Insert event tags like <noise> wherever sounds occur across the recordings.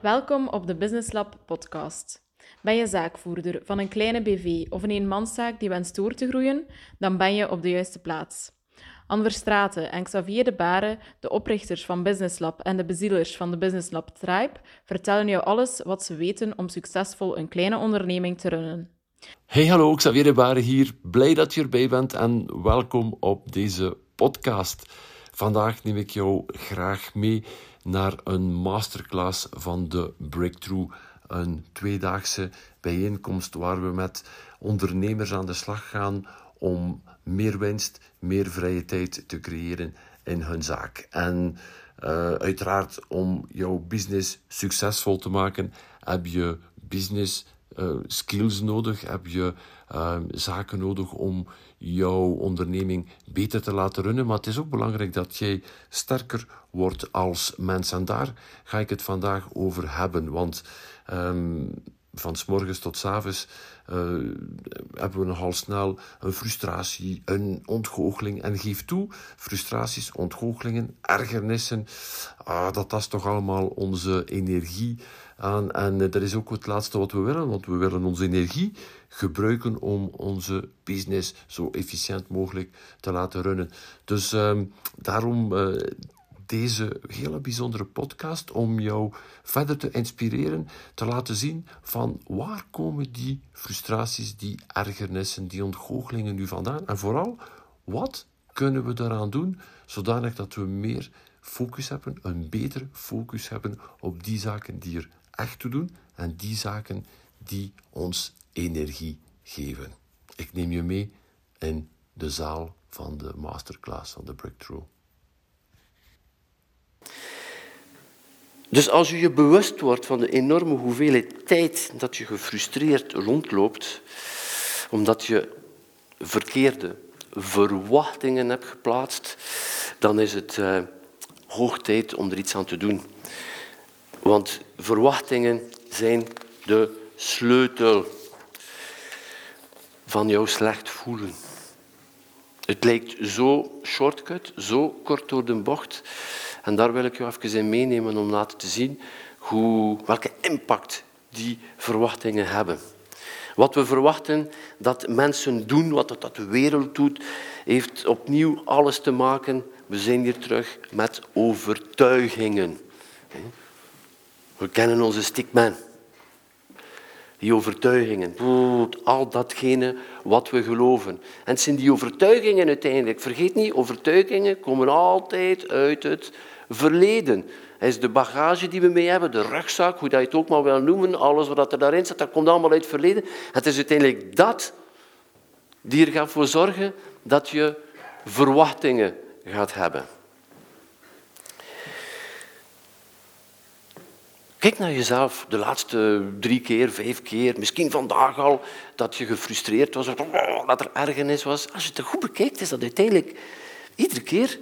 Welkom op de Business Lab podcast. Ben je zaakvoerder van een kleine BV of een eenmanszaak die wenst door te groeien? Dan ben je op de juiste plaats. Anne Verstraeten en Xavier de Baren, de oprichters van Business Lab en de bezielers van de Business Lab Tribe, vertellen jou alles wat ze weten om succesvol een kleine onderneming te runnen. Hey, hallo, Xavier de Baren hier. Blij dat je erbij bent en welkom op deze podcast. Vandaag neem ik jou graag mee naar een masterclass van de Breakthrough. Een tweedaagse bijeenkomst waar we met ondernemers aan de slag gaan om meer winst, meer vrije tijd te creëren in hun zaak. En uh, uiteraard, om jouw business succesvol te maken, heb je business uh, skills nodig, heb je uh, zaken nodig om jouw onderneming beter te laten runnen. Maar het is ook belangrijk dat jij sterker wordt als mens. En daar ga ik het vandaag over hebben. Want um, van s morgens tot s avonds uh, hebben we nogal snel een frustratie, een ontgoocheling. En geef toe, frustraties, ontgoochelingen, ergernissen, ah, dat tast toch allemaal onze energie aan. En uh, dat is ook het laatste wat we willen, want we willen onze energie gebruiken om onze business zo efficiënt mogelijk te laten runnen. Dus uh, daarom uh, deze hele bijzondere podcast om jou verder te inspireren, te laten zien van waar komen die frustraties, die ergernissen, die ontgoochelingen nu vandaan en vooral wat kunnen we daaraan doen zodanig dat we meer focus hebben, een beter focus hebben op die zaken die er echt toe doen en die zaken die ons energie geven. Ik neem je mee in de zaal van de masterclass van de Breakthrough. Dus als je je bewust wordt van de enorme hoeveelheid tijd dat je gefrustreerd rondloopt, omdat je verkeerde verwachtingen hebt geplaatst, dan is het uh, hoog tijd om er iets aan te doen. Want verwachtingen zijn de sleutel van jouw slecht voelen. Het lijkt zo shortcut, zo kort door de bocht. En daar wil ik je even in meenemen om laten te zien hoe, welke impact die verwachtingen hebben. Wat we verwachten dat mensen doen, wat dat de wereld doet, heeft opnieuw alles te maken. We zijn hier terug met overtuigingen. We kennen onze stickman. Die overtuigingen, al datgene wat we geloven. En het zijn die overtuigingen uiteindelijk. Vergeet niet, overtuigingen komen altijd uit het verleden. Het is de bagage die we mee hebben, de rugzak, hoe dat je het ook maar wil noemen, alles wat er daarin zit, dat komt allemaal uit het verleden. Het is uiteindelijk dat die er gaat voor zorgen dat je verwachtingen gaat hebben. Kijk naar jezelf de laatste drie keer, vijf keer, misschien vandaag al, dat je gefrustreerd was, dat er ergernis was. Als je het goed bekijkt, is dat uiteindelijk iedere keer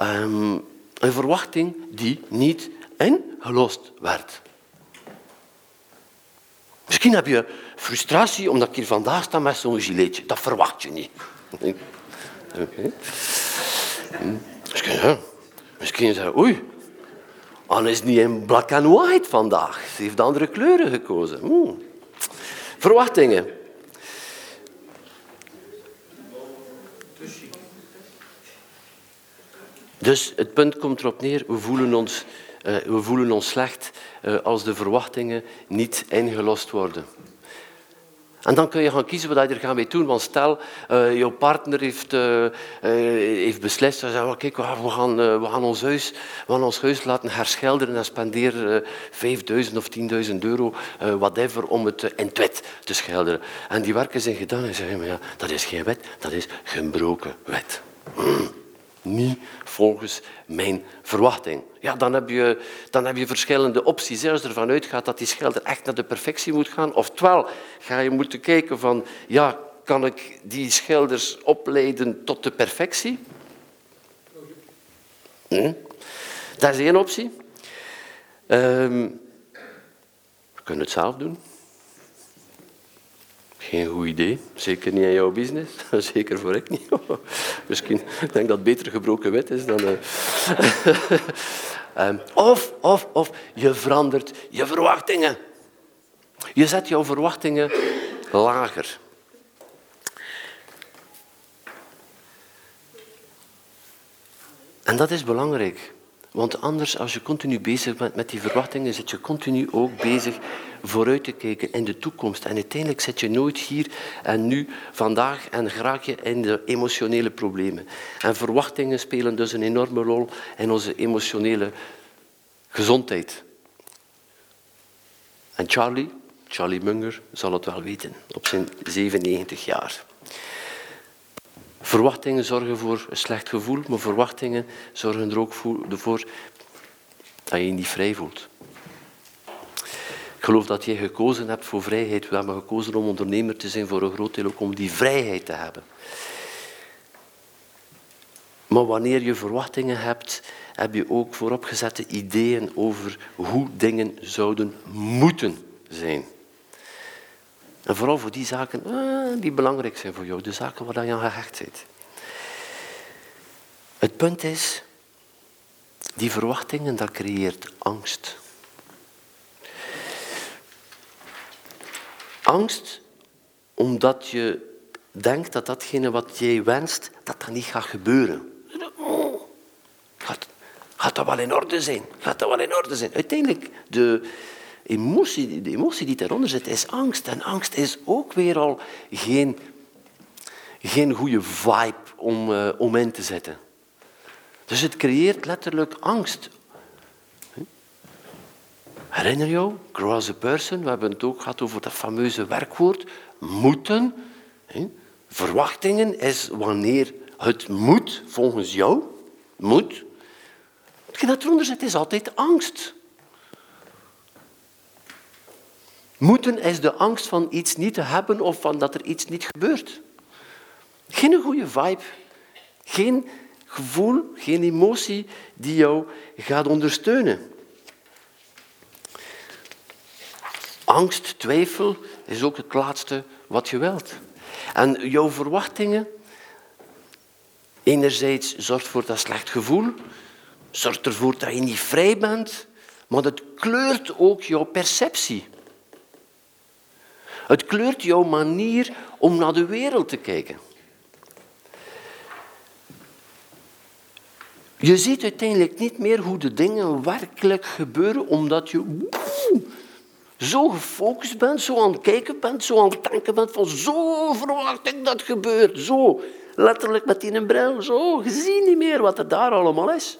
um, een verwachting die niet ingelost werd. Misschien heb je frustratie omdat ik hier vandaag sta met zo'n giletje. Dat verwacht je niet. <laughs> Okay. Misschien, ja. Misschien zeg oei, Anne is niet in black and white vandaag. Ze heeft andere kleuren gekozen. Oeh. Verwachtingen. Dus het punt komt erop neer, we voelen ons, uh, we voelen ons slecht uh, als de verwachtingen niet ingelost worden. En dan kun je gaan kiezen wat je er gaan mee doen. Want stel, uh, jouw partner heeft, uh, uh, heeft beslist, hij zegt, kijk, we gaan, we, gaan ons huis, ons huis laten herschilderen en spendeer 5000 of 10.000 euro, whatever, om het in wet te schilderen. En die werken zijn gedaan en zeggen, maar ja, dat is geen wet, dat is gebroken wet. Mm niet volgens mijn verwachting. Ja, dan heb je, dan heb je verschillende opties. Als je ervan uitgaat dat die schilder echt naar de perfectie moet gaan, oftewel ga je moeten kijken van, ja, kan ik die schilders opleiden tot de perfectie? Hm? Dat is één optie. Um, we kunnen het zelf doen. Geen goed idee. Zeker niet in jouw business. <laughs> Zeker voor ik niet. <laughs> Misschien denk dat het beter gebroken wet is dan... Uh... <laughs> Ehm, of, of, of je verandert je verwachtingen. Je zet jouw verwachtingen lager. En dat is belangrijk. Want anders, als je continu bezig bent met die verwachtingen, zit je continu ook bezig vooruit te kijken in de toekomst. En uiteindelijk zit je nooit hier en nu, vandaag, en raak je in de emotionele problemen. En verwachtingen spelen dus een enorme rol in onze emotionele gezondheid. En Charlie, Charlie Munger, zal het wel weten, op zijn 97 jaar. Verwachtingen zorgen voor een slecht gevoel, maar verwachtingen zorgen er ook voor dat je je niet vrij voelt. Ik geloof dat jij gekozen hebt voor vrijheid. We hebben gekozen om ondernemer te zijn, voor een groot deel ook om die vrijheid te hebben. Maar wanneer je verwachtingen hebt, heb je ook vooropgezette ideeën over hoe dingen zouden moeten zijn. En vooral voor die zaken eh, die belangrijk zijn voor jou, de zaken waar je aan gehecht bent. Het punt is, die verwachtingen, dat creëert angst. Angst omdat je denkt dat datgene wat jij wenst, dat dat niet gaat gebeuren. Gaat, gaat dat wel in orde zijn? Gaat dat wel in orde zijn? Uiteindelijk, de, de emotie die daaronder zit, is angst. En angst is ook weer al geen, geen goede vibe om, uh, in te zetten. Dus het creëert letterlijk angst. Herinner je grow as a person, we hebben het ook gehad over dat fameuze werkwoord, moeten. Verwachtingen is wanneer het moet, volgens jou, moet. Hetgeen dat eronder zit, is altijd angst. Moeten is de angst van iets niet te hebben of van dat er iets niet gebeurt. Geen goede vibe. Geen gevoel, geen emotie die jou gaat ondersteunen. Angst, twijfel is ook het laatste wat je wilt. En jouw verwachtingen, enerzijds zorgt voor dat slecht gevoel, zorgt ervoor dat je niet vrij bent, maar het kleurt ook jouw perceptie. Het kleurt jouw manier om naar de wereld te kijken. Je ziet uiteindelijk niet meer hoe de dingen werkelijk gebeuren, omdat je zo gefocust bent, zo aan het kijken bent, zo aan het denken bent van zo verwacht ik dat gebeurt. Zo, letterlijk met die bril, zo. Je ziet niet meer wat er daar allemaal is.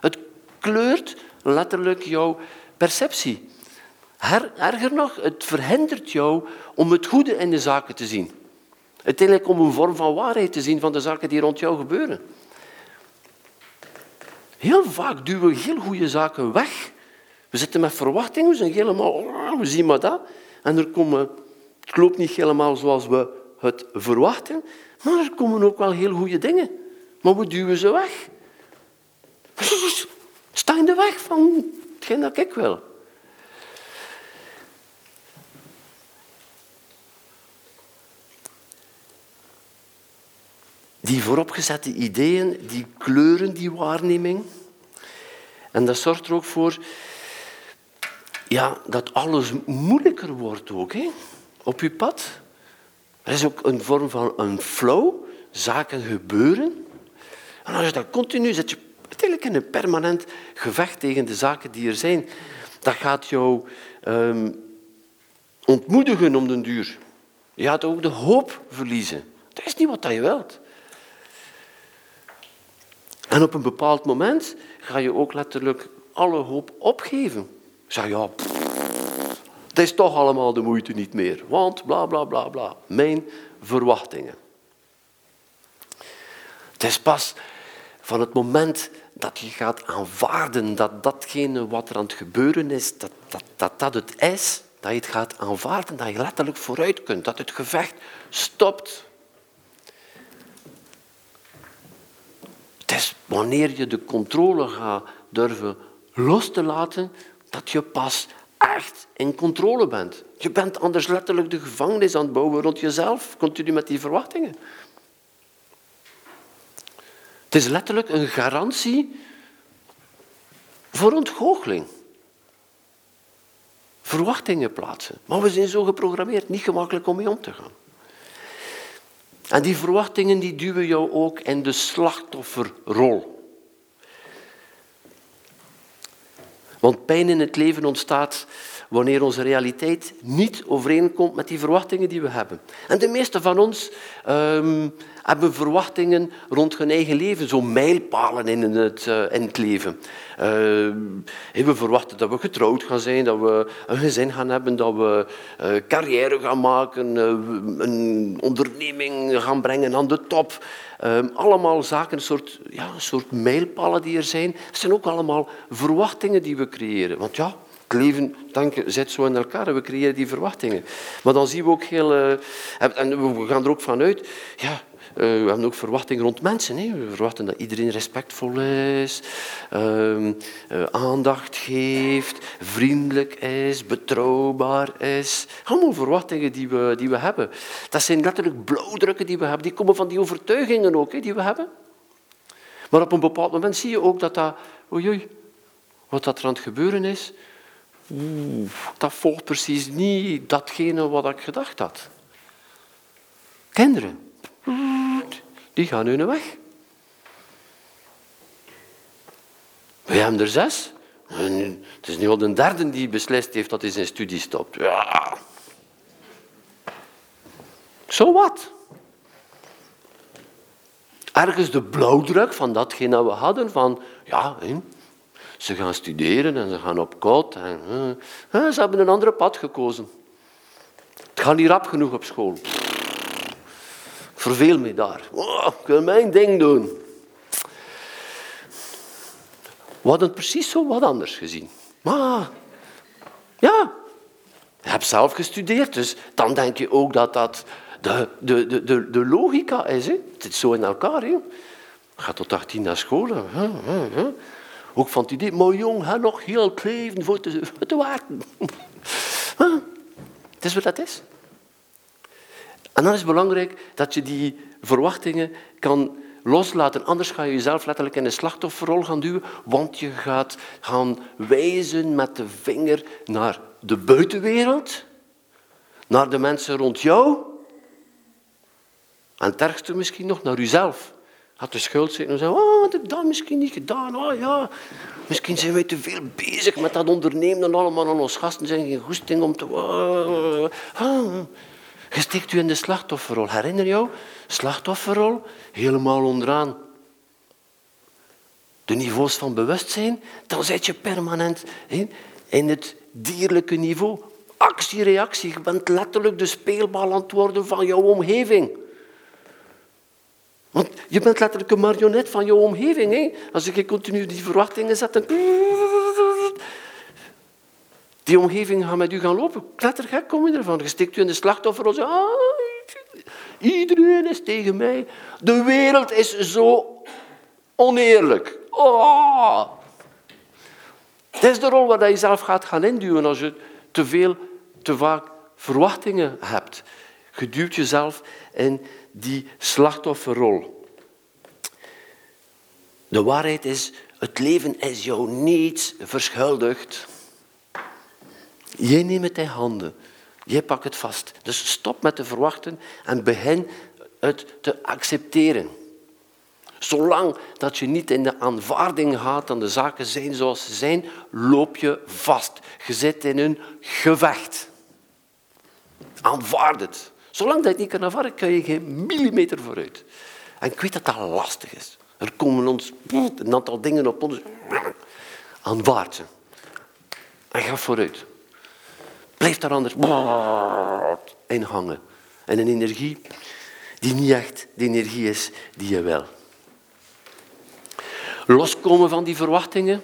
Het kleurt letterlijk jouw perceptie. Erger nog, het verhindert jou om het goede in de zaken te zien. Uiteindelijk om een vorm van waarheid te zien van de zaken die rond jou gebeuren. Heel vaak duwen we heel goede zaken weg. We zitten met verwachtingen, we zijn helemaal, oh, we zien maar dat. En er komen, het loopt niet helemaal zoals we het verwachten, maar er komen ook wel heel goede dingen. Maar we duwen ze weg. Sta in de weg van hetgeen dat ik wil. Die vooropgezette ideeën, die kleuren die waarneming. En dat zorgt er ook voor ja, dat alles moeilijker wordt ook, hè? op je pad. Er is ook een vorm van een flow. Zaken gebeuren. En als je dat continu zit, je uiteindelijk in een permanent gevecht tegen de zaken die er zijn. Dat gaat jou um, ontmoedigen om den duur. Je gaat ook de hoop verliezen. Dat is niet wat je wilt. En op een bepaald moment ga je ook letterlijk alle hoop opgeven. Zeg ja, het is toch allemaal de moeite niet meer, want bla bla bla bla. Mijn verwachtingen. Het is pas van het moment dat je gaat aanvaarden dat datgene wat er aan het gebeuren is, dat dat, dat, dat het is, dat je het gaat aanvaarden, dat je letterlijk vooruit kunt, dat het gevecht stopt. Het is wanneer je de controle gaat durven los te laten, dat je pas echt in controle bent. Je bent anders letterlijk de gevangenis aan het bouwen rond jezelf, continu met die verwachtingen. Het is letterlijk een garantie voor ontgoocheling. Verwachtingen plaatsen. Maar we zijn zo geprogrammeerd, niet gemakkelijk om mee om te gaan. En die verwachtingen die duwen jou ook in de slachtofferrol. Want pijn in het leven ontstaat wanneer onze realiteit niet overeenkomt met die verwachtingen die we hebben. En de meeste van ons um, hebben verwachtingen rond hun eigen leven, zo mijlpalen in het, uh, in het leven. Uh, we verwachten dat we getrouwd gaan zijn, dat we een gezin gaan hebben, dat we uh, carrière gaan maken, een onderneming gaan brengen aan de top. Um, allemaal zaken, een soort, ja, een soort mijlpalen die er zijn. Het zijn ook allemaal verwachtingen die we creëren. Want ja, het leven dank, zit zo in elkaar en we creëren die verwachtingen. Maar dan zien we ook heel... En we gaan er ook vanuit... Ja, we hebben ook verwachtingen rond mensen. Hè. We verwachten dat iedereen respectvol is, uh, uh, aandacht geeft, vriendelijk is, betrouwbaar is. Allemaal verwachtingen die we, die we hebben. Dat zijn letterlijk blauwdrukken die we hebben. Die komen van die overtuigingen ook, hè, die we hebben. Maar op een bepaald moment zie je ook dat dat... Oei, wat dat er aan het gebeuren is, dat volgt precies niet datgene wat ik gedacht had. Kinderen, die gaan hun weg. We hebben er zes. En het is nu al de derde die beslist heeft dat hij zijn studie stopt. Zo wat. Ergens de blauwdruk van datgene dat we hadden, van ja, ze gaan studeren en ze gaan op koud. En, uh, ze hebben een andere pad gekozen. Het gaat niet rap genoeg op school. Verveel me daar. Oh, ik wil mijn ding doen. We hadden precies zo wat anders gezien. Maar ja, je hebt zelf gestudeerd, dus dan denk je ook dat dat de, de, de, de, de logica is. Hè? Het zit zo in elkaar. Hè? Gaat tot 18 naar school. Hè? Ook van het idee, maar jong, ga nog heel het leven voor te, voor te wachten. <laughs> Het is wat dat is. En dan is het belangrijk dat je die verwachtingen kan loslaten. Anders ga je jezelf letterlijk in een slachtofferrol gaan duwen, want je gaat gaan wijzen met de vinger naar de buitenwereld, naar de mensen rond jou en het ergste misschien nog naar jezelf had de schuld zitten en zei, oh, had ik dat misschien niet gedaan? Oh ja, misschien zijn wij te veel bezig met dat ondernemen en allemaal aan ons gasten zijn geen goesting om te... Je steekt u in de slachtofferrol. Herinner jou? Slachtofferrol, helemaal onderaan. De niveaus van bewustzijn, dan zit je permanent in, het dierlijke niveau. Actie-reactie, je bent letterlijk de speelbal worden van jouw omgeving. Want je bent letterlijk een marionet van je omgeving. Hè? Als je continu die verwachtingen zet, dan... Die omgeving gaat met u gaan lopen. Klettergek kom je ervan. Je stikt u in de slachtofferrol. Ah, iedereen is tegen mij. De wereld is zo oneerlijk. Oh. Het is de rol waar je zelf gaat gaan induwen als je te veel, te vaak verwachtingen hebt. Je duwt jezelf in die slachtofferrol. De waarheid is, het leven is jou niets verschuldigd. Jij neemt het in handen. Jij pakt het vast. Dus stop met te verwachten en begin het te accepteren. Zolang dat je niet in de aanvaarding gaat dan de zaken zijn zoals ze zijn, loop je vast. Je zit in een gevecht. Aanvaard het. Zolang dat je het niet kan aanvaarden, kan je geen millimeter vooruit. En ik weet dat dat lastig is. Er komen ons een aantal dingen op ons. Aanvaard ze. En ga vooruit. Blijf daar anders in hangen. En een energie die niet echt de energie is die je wil. Loskomen van die verwachtingen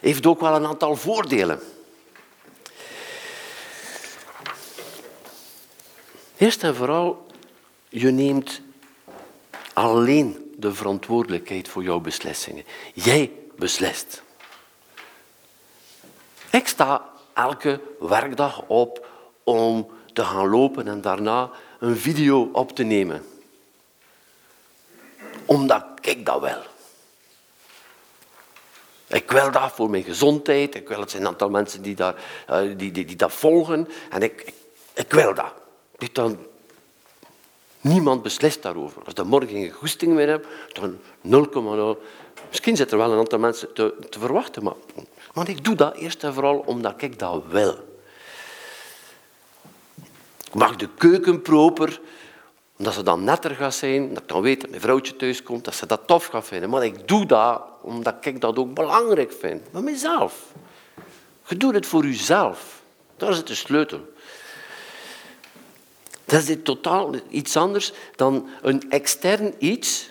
heeft ook wel een aantal voordelen. Eerst en vooral, je neemt alleen de verantwoordelijkheid voor jouw beslissingen. Jij beslist. Ik sta elke werkdag op om te gaan lopen en daarna een video op te nemen. Omdat ik dat wil. Ik wil dat voor mijn gezondheid. Ik wil, het zijn een aantal mensen die, daar, uh, die, die, die dat volgen. En ik, ik, ik wil dat. Dan, niemand beslist daarover. Als de morgen geen goesting meer heb, dan 0,0. Misschien zitten er wel een aantal mensen te, te verwachten, maar, maar ik doe dat eerst en vooral omdat ik dat wil. Ik mag de keuken proper, omdat ze dan netter gaat zijn, dat ik dan weet dat mijn vrouwtje thuis komt, dat ze dat tof gaat vinden. Maar ik doe dat omdat ik dat ook belangrijk vind. Voor mezelf. Je doet het voor jezelf. Daar zit de sleutel. Dat is totaal iets anders dan een extern iets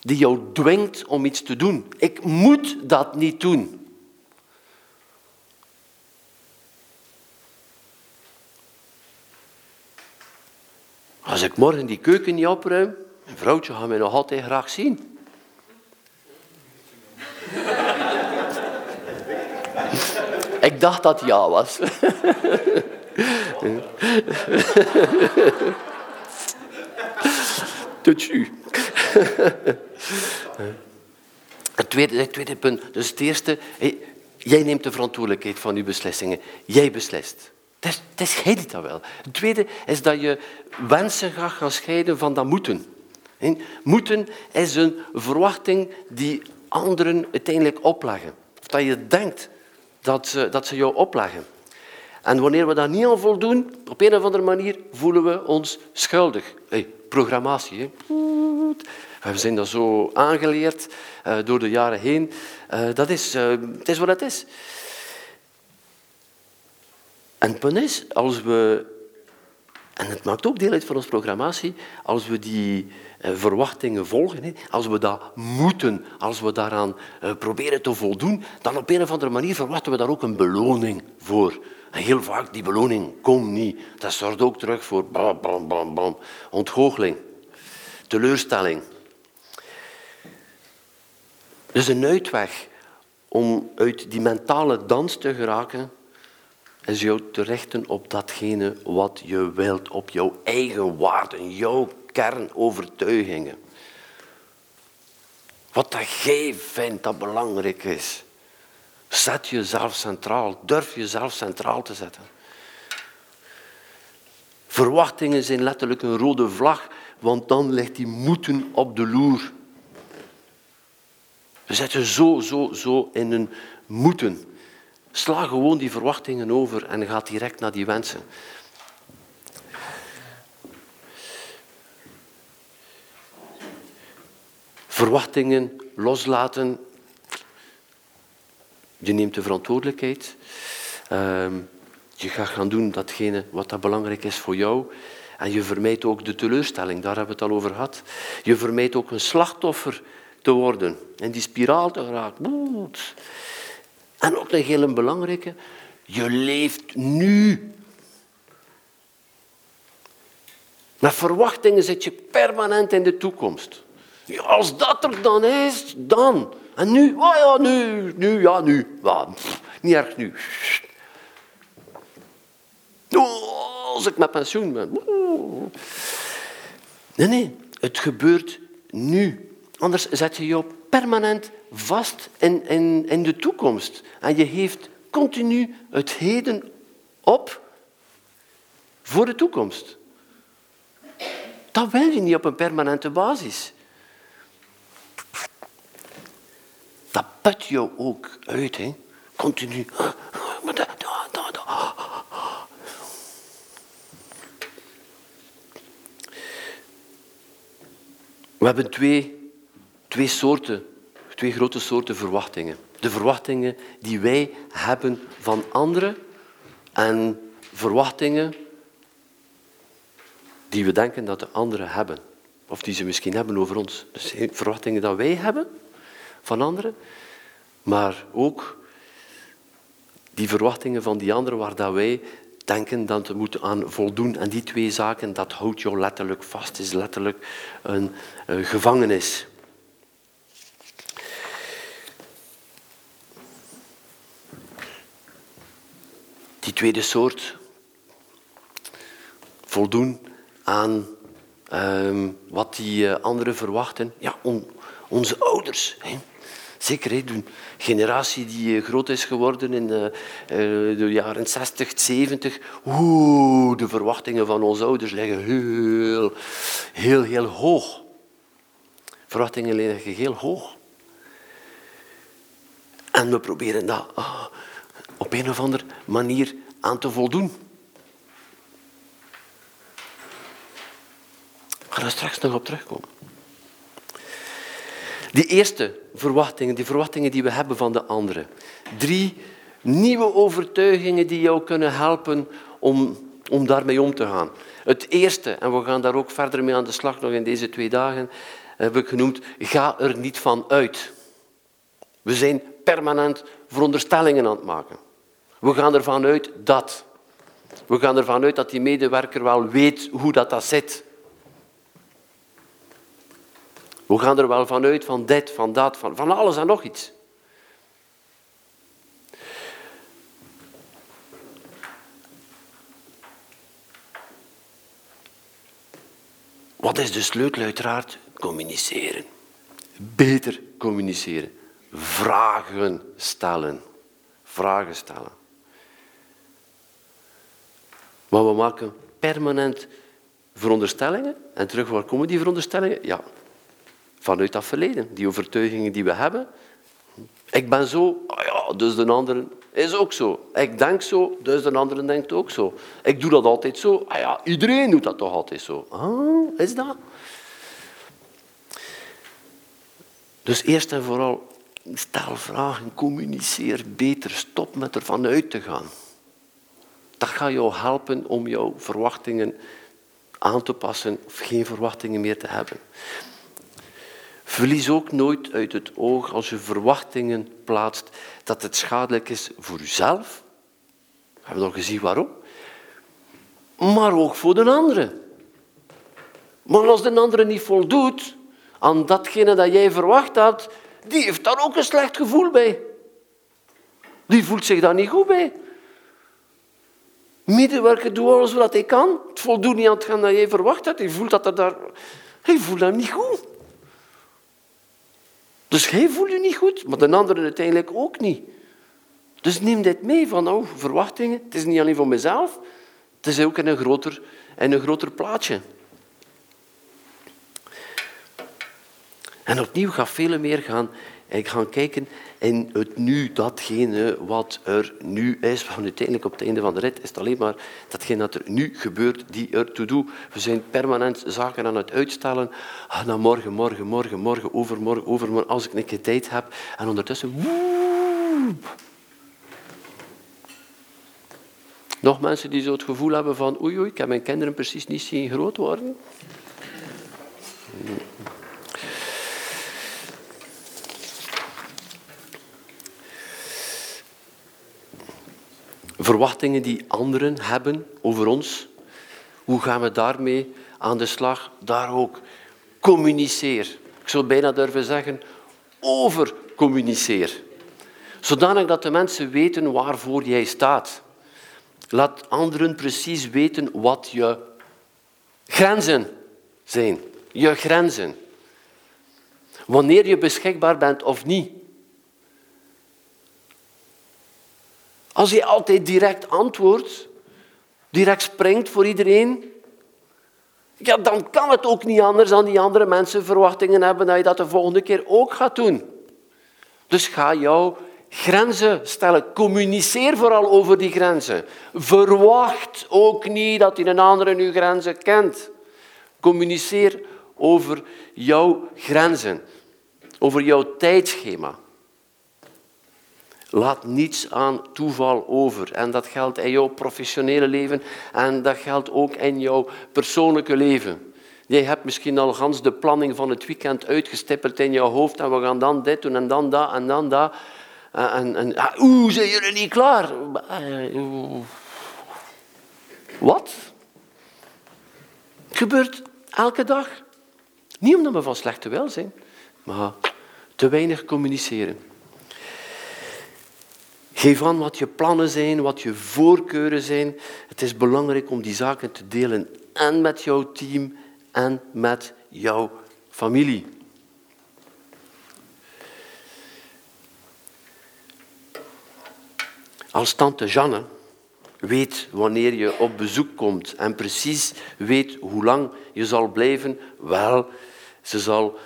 die jou dwingt om iets te doen. Ik moet dat niet doen. Als ik morgen die keuken niet opruim, mijn vrouwtje gaat mij nog altijd graag zien. <laughs> ik dacht dat ja was. <laughs> Tot. <laughs> Het tweede, het tweede punt. Dus het eerste, jij neemt de verantwoordelijkheid van je beslissingen. Jij beslist. Het is, jij dat wel. Het tweede is dat je wensen gaat gaan scheiden van dat moeten. Moeten is een verwachting die anderen uiteindelijk opleggen. Of dat je denkt dat ze, dat ze jou opleggen. En wanneer we dat niet aan voldoen, op een of andere manier voelen we ons schuldig. Hey, programmatie. Hè? We zijn dat zo aangeleerd uh, door de jaren heen. Uh, dat is, uh, het is wat het is. En het punt is, als we, en het maakt ook deel uit van onze programmatie, als we die verwachtingen volgen, als we dat moeten, als we daaraan proberen te voldoen, dan op een of andere manier verwachten we daar ook een beloning voor. En heel vaak, die beloning komt niet. Dat zorgt ook terug voor bam, bam, bam, bam. ontgoocheling, teleurstelling. Dus een uitweg om uit die mentale dans te geraken, is jou te richten op datgene wat je wilt, op jouw eigen waarden, jouw kernovertuigingen. Wat dat jij vindt dat belangrijk is. Zet jezelf centraal. Durf jezelf centraal te zetten. Verwachtingen zijn letterlijk een rode vlag, want dan ligt die moeten op de loer. We zetten zo, zo, zo in een moeten. Sla gewoon die verwachtingen over en ga direct naar die wensen. Verwachtingen loslaten je neemt de verantwoordelijkheid. Ehm, je gaat gaan doen datgene wat dat belangrijk is voor jou. En je vermijdt ook de teleurstelling, daar hebben we het al over gehad. Je vermijdt ook een slachtoffer te worden. En die spiraal te geraken. En ook een heel belangrijke, je leeft nu. Met verwachtingen zit je permanent in de toekomst. als dat er dan is, dan. En nu, oh ja, nu, nu, ja, nu. Ja, niet erg nu. Oh, als ik met pensioen ben. Nee, nee, het gebeurt nu. Anders zet je je permanent vast in, in, in de toekomst. En je heeft continu het heden op voor de toekomst. Dat wil je niet op een permanente basis. dat put jou ook uit. Hè. Continu. We hebben twee, twee soorten, twee grote soorten verwachtingen. De verwachtingen die wij hebben van anderen en verwachtingen die we denken dat de anderen hebben. Of die ze misschien hebben over ons. Dus verwachtingen dat wij hebben van anderen, maar ook die verwachtingen van die anderen waar dat wij denken dat we moeten aan voldoen. En die twee zaken, dat houdt jou letterlijk vast, is letterlijk een, een gevangenis. Die tweede soort, voldoen aan um, wat die uh, anderen verwachten. Ja, on, onze ouders. Hè. Zeker een generatie die eh, groot is geworden in uh, de jaren 60, 70. Oeh, de verwachtingen van onze ouders liggen heel, heel, heel hoog. Verwachtingen liggen heel hoog. En we proberen dat ah, op een of andere manier aan te voldoen. Ik ga er straks nog op terugkomen. Die eerste verwachtingen, die verwachtingen die we hebben van de anderen. Drie nieuwe overtuigingen die jou kunnen helpen om, om daarmee om te gaan. Het eerste, en we gaan daar ook verder mee aan de slag nog in deze twee dagen, heb ik genoemd, ga er niet van uit. We zijn permanent veronderstellingen aan het maken. We gaan ervan uit dat. We gaan ervan uit dat die medewerker wel weet hoe dat, dat zit. We gaan er wel van uit van dit, van dat, van, van alles en nog iets. Wat is de sleutel? Uiteraard communiceren. Beter communiceren. Vragen stellen. Vragen stellen. Maar we maken permanent veronderstellingen. En terug, waar komen die veronderstellingen? Ja, vanuit dat verleden. Die overtuigingen die we hebben. Ik ben zo, ah ja, dus de andere is ook zo. Ik denk zo, dus de andere denkt ook zo. Ik doe dat altijd zo. Ah ja, iedereen doet dat toch altijd zo. Ah, is dat? Dus eerst en vooral, stel vragen, communiceer beter, stop met ervan uit te gaan. Dat gaat jou helpen om jouw verwachtingen aan te passen of geen verwachtingen meer te hebben. Verlies ook nooit uit het oog als je verwachtingen plaatst dat het schadelijk is voor jezelf. We hebben nog gezien waarom. Maar ook voor de andere. Maar als de andere niet voldoet aan datgene dat jij verwacht had, die heeft daar ook een slecht gevoel bij. Die voelt zich daar niet goed bij. Medewerker doet alles wat hij kan. Het voldoet niet aan hetgeen dat jij verwacht had. Hij voelt dat er daar... Hij voelt dat niet goed. Dus jij voelt je niet goed, maar de andere uiteindelijk ook niet. Dus neem dit mee van oh, verwachtingen. Het is niet alleen voor mezelf, het is ook in een groter, in een groter plaatje. En opnieuw gaat veel meer gaan ik ga kijken in het nu, datgene wat er nu is. Want uiteindelijk op het einde van de rit is het alleen maar datgene dat er nu gebeurt die er toe doet. We zijn permanent zaken aan het uitstellen. Ah, nou, morgen, morgen, morgen, morgen, overmorgen, overmorgen, als ik een keer tijd heb. En ondertussen... Nog mensen die zo het gevoel hebben van oei, oei, ik heb mijn kinderen precies niet zien groot worden. Verwachtingen die anderen hebben over ons. Hoe gaan we daarmee aan de slag? Daar ook. Communiceer. Ik zou bijna durven zeggen, overcommuniceer. Zodanig dat de mensen weten waarvoor jij staat. Laat anderen precies weten wat je grenzen zijn. Je grenzen. Wanneer je beschikbaar bent of niet. Als je altijd direct antwoordt, direct springt voor iedereen, ja, dan kan het ook niet anders dan die andere mensen verwachtingen hebben dat je dat de volgende keer ook gaat doen. Dus ga jouw grenzen stellen. Communiceer vooral over die grenzen. Verwacht ook niet dat een andere nu grenzen kent. Communiceer over jouw grenzen, over jouw tijdschema. Laat niets aan toeval over. En dat geldt in jouw professionele leven en dat geldt ook in jouw persoonlijke leven. Jij hebt misschien al gans de planning van het weekend uitgestippeld in jouw hoofd en we gaan dan dit doen en dan dat en dan dat. En, en oeh, zijn jullie niet klaar? Wat? Het gebeurt elke dag. Niet omdat we van slechte wil zijn, maar te weinig communiceren. Geef aan wat je plannen zijn, wat je voorkeuren zijn. Het is belangrijk om die zaken te delen en met jouw team en met jouw familie. Als tante Janne weet wanneer je op bezoek komt en precies weet hoe lang je zal blijven, wel, ze zal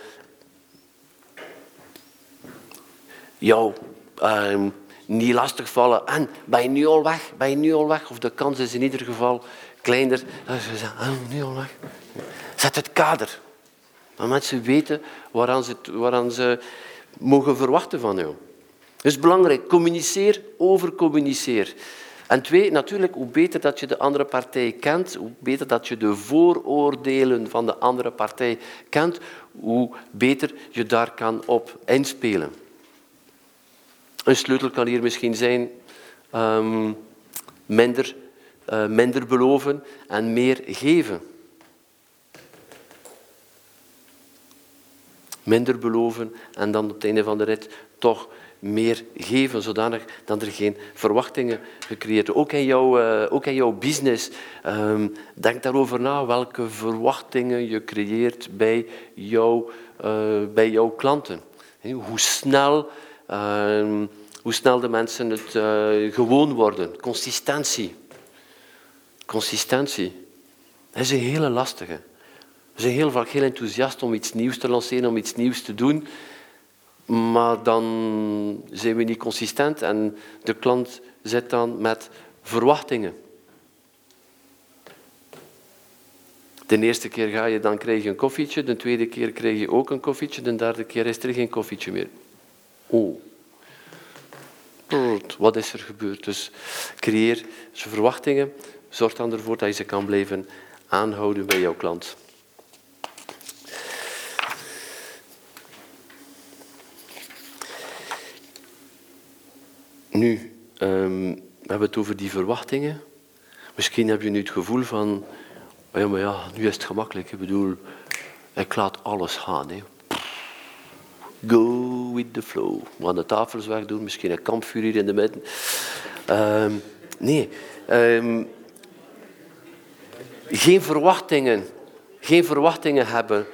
jou ehm, niet lastigvallen. En ben je nu al weg? Ben je nu al weg? Of de kans is in ieder geval kleiner. Ah, nu al weg. Zet het kader. Dat mensen weten waaraan ze, waaraan ze mogen verwachten van jou. Het is belangrijk. Communiceer over communiceer. En twee, natuurlijk, hoe beter dat je de andere partij kent, hoe beter dat je de vooroordelen van de andere partij kent, hoe beter je daar kan op inspelen. Een sleutel kan hier misschien zijn um, minder, uh, minder beloven en meer geven. Minder beloven en dan op het einde van de rit toch meer geven, zodanig dat er geen verwachtingen gecreëerd worden. Ook in jouw, uh, ook in jouw business. Um, denk daarover na welke verwachtingen je creëert bij, jou, uh, bij jouw klanten. Hoe snel hoe snel de mensen het uh, gewoon worden. Consistentie. Consistentie. Dat is een hele lastige. We zijn heel vaak heel enthousiast om iets nieuws te lanceren, om iets nieuws te doen. Maar dan zijn we niet consistent en de klant zit dan met verwachtingen. De eerste keer ga je, dan krijg je een koffietje. De tweede keer krijg je ook een koffietje. De derde keer is er geen koffietje meer. Oh. Wat is er gebeurd? Dus creëer ze verwachtingen. Zorg dan ervoor dat je ze kan blijven aanhouden bij jouw klant. Nu, um, we hebben het over die verwachtingen. Misschien heb je nu het gevoel van, oh ja, maar ja, nu is het gemakkelijk. Ik bedoel, ik laat alles gaan. Hè. Go with the flow. We gaan de tafels wegdoen, misschien een kampvuur hier in de midden. Um, nee, um, geen verwachtingen. Geen verwachtingen hebben.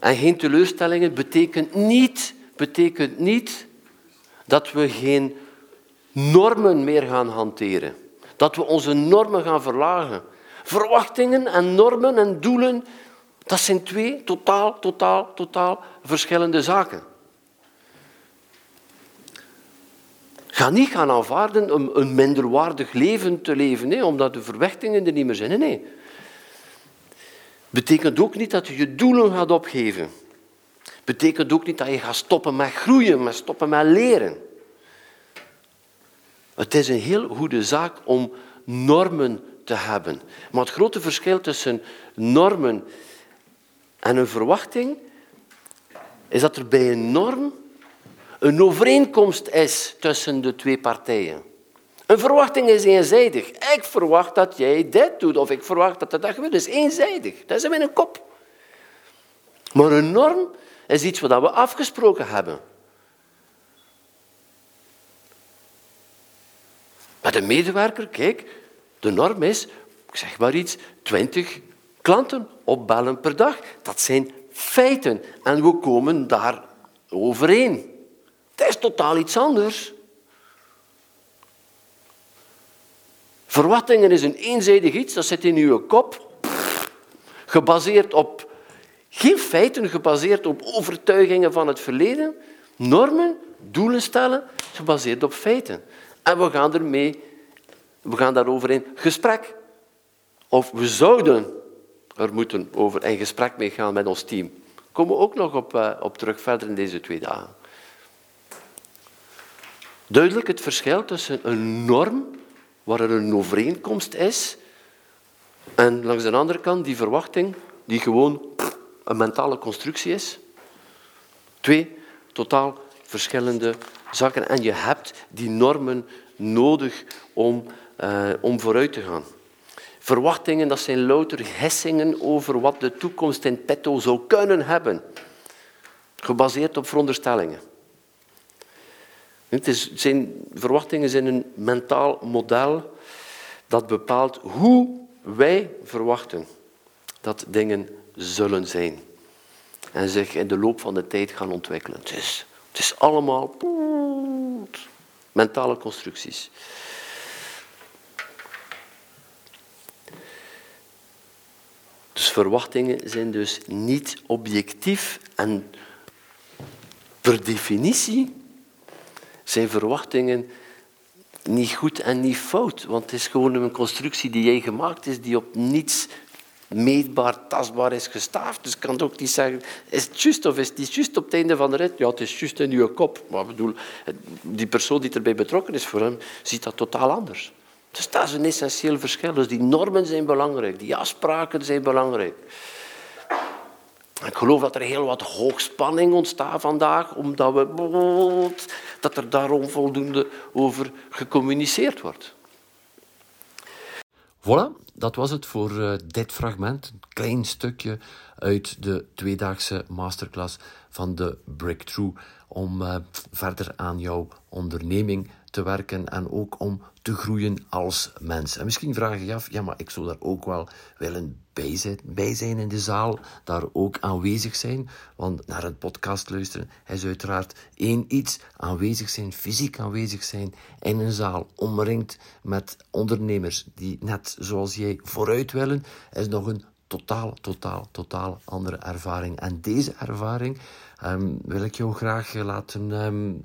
En geen teleurstellingen betekent niet, betekent niet dat we geen normen meer gaan hanteren. Dat we onze normen gaan verlagen. Verwachtingen en normen en doelen dat zijn twee totaal, totaal, totaal verschillende zaken. Ga niet gaan aanvaarden om een minderwaardig leven te leven, nee, omdat de verwachtingen er niet meer zijn. Nee. Betekent ook niet dat je je doelen gaat opgeven. Betekent ook niet dat je gaat stoppen met groeien, met stoppen met leren. Het is een heel goede zaak om normen te hebben. Maar het grote verschil tussen normen en een verwachting is dat er bij een norm een overeenkomst is tussen de twee partijen. Een verwachting is eenzijdig. Ik verwacht dat jij dit doet, of ik verwacht dat dat gebeurt. Dat is eenzijdig. Dat is in mijn kop. Maar een norm is iets wat we afgesproken hebben. Met een medewerker, kijk, de norm is, zeg maar iets, 20 klanten opbellen per dag. Dat zijn feiten. En we komen daar overeen. Dat is totaal iets anders. Verwachtingen is een eenzijdig iets, dat zit in uw kop. Gebaseerd op geen feiten, gebaseerd op overtuigingen van het verleden. Normen, doelen stellen, gebaseerd op feiten. En we gaan ermee, we gaan daarover in gesprek. Of we zouden er moeten over in gesprek mee gaan met ons team. Daar komen we ook nog op, uh, op terug verder in deze twee dagen. Duidelijk het verschil tussen een norm, waar er een overeenkomst is, en langs de andere kant die verwachting, die gewoon een mentale constructie is. Twee totaal verschillende zaken. En je hebt die normen nodig om, uh, om vooruit te gaan. Verwachtingen, dat zijn louter hissingen over wat de toekomst in petto zou kunnen hebben. Gebaseerd op veronderstellingen. Het is, zijn, verwachtingen zijn een mentaal model dat bepaalt hoe wij verwachten dat dingen zullen zijn. En zich in de loop van de tijd gaan ontwikkelen. Het is allemaal Mentale constructies. Dus verwachtingen zijn dus niet objectief en per definitie zijn verwachtingen niet goed en niet fout. Want het is gewoon een constructie die jij gemaakt is, die op niets meetbaar, tastbaar is gestaafd. Dus kan ook niet zeggen, is het juist of is het niet juist op het einde van de rit? Ja, het is juist in uw kop. Maar bedoel, die persoon die erbij betrokken is, voor hem, ziet dat totaal anders. Dus dat is een essentieel verschil. Dus die normen zijn belangrijk, die afspraken zijn belangrijk. Ik geloof dat er heel wat hoogspanning ontstaat vandaag, omdat we, dat er daar onvoldoende over gecommuniceerd wordt. Voilà, dat was het voor uh, dit fragment. Een klein stukje uit de tweedaagse masterclass van de Breakthrough. Om uh, verder aan jouw onderneming te werken en ook om te groeien als mens. En misschien vraag je je af, ja, maar ik zou daar ook wel willen bij zijn, in de zaal, daar ook aanwezig zijn. Want naar het podcast luisteren is uiteraard één iets. Aanwezig zijn, fysiek aanwezig zijn in een zaal, omringd met ondernemers die net zoals jij vooruit willen, is nog een totaal, totaal, totaal andere ervaring. En deze ervaring um, wil ik jou graag laten um,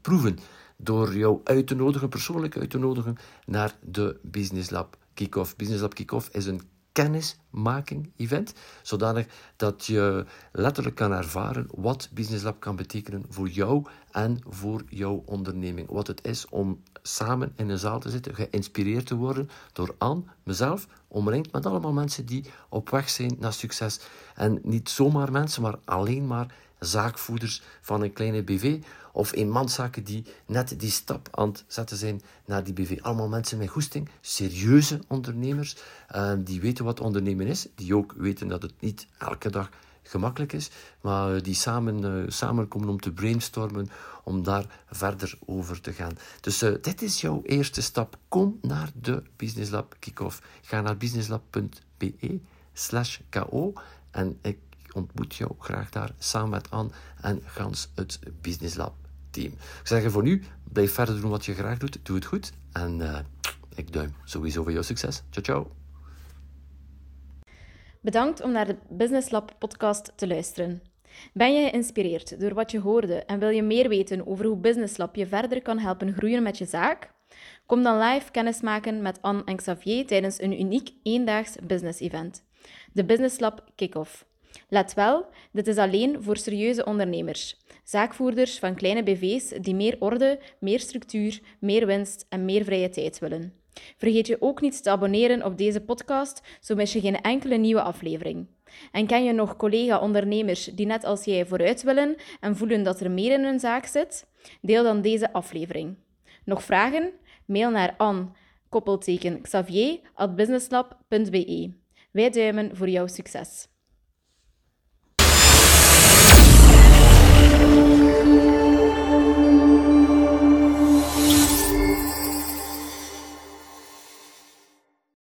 proeven door jou uit te nodigen, persoonlijk uit te nodigen, naar de Business Lab Kick-Off. Business Lab Kick-Off is een kennismaking-event, zodanig dat je letterlijk kan ervaren wat Business Lab kan betekenen voor jou en voor jouw onderneming. Wat het is om samen in een zaal te zitten, geïnspireerd te worden door Anne, mezelf, omringd met allemaal mensen die op weg zijn naar succes. En niet zomaar mensen, maar alleen maar zaakvoerders van een kleine BV of eenmanszaken die net die stap aan het zetten zijn naar die BV. Allemaal mensen met goesting, serieuze ondernemers, uh, die weten wat ondernemen is, die ook weten dat het niet elke dag gemakkelijk is, maar die samen, uh, samenkomen om te brainstormen, om daar verder over te gaan. Dus uh, dit is jouw eerste stap. Kom naar de Business Lab Kickoff. Ga naar businesslab.be slash ko en ik ontmoet jou graag daar samen met Anne en gans het Business Lab team. Ik zeg voor nu, blijf verder doen wat je graag doet. Doe het goed en uh, ik duim sowieso voor jouw succes. Ciao, ciao. Bedankt om naar de Business Lab podcast te luisteren. Ben je geïnspireerd door wat je hoorde en wil je meer weten over hoe Business Lab je verder kan helpen groeien met je zaak? Kom dan live kennismaken met Anne en Xavier tijdens een uniek eendaags business event. De Business Lab Kick-Off. Let wel, dit is alleen voor serieuze ondernemers, zaakvoerders van kleine BV's die meer orde, meer structuur, meer winst en meer vrije tijd willen. Vergeet je ook niet te abonneren op deze podcast, zo mis je geen enkele nieuwe aflevering. En ken je nog collega-ondernemers die net als jij vooruit willen en voelen dat er meer in hun zaak zit? Deel dan deze aflevering. Nog vragen? Mail naar an. Wij duimen voor jouw succes. Música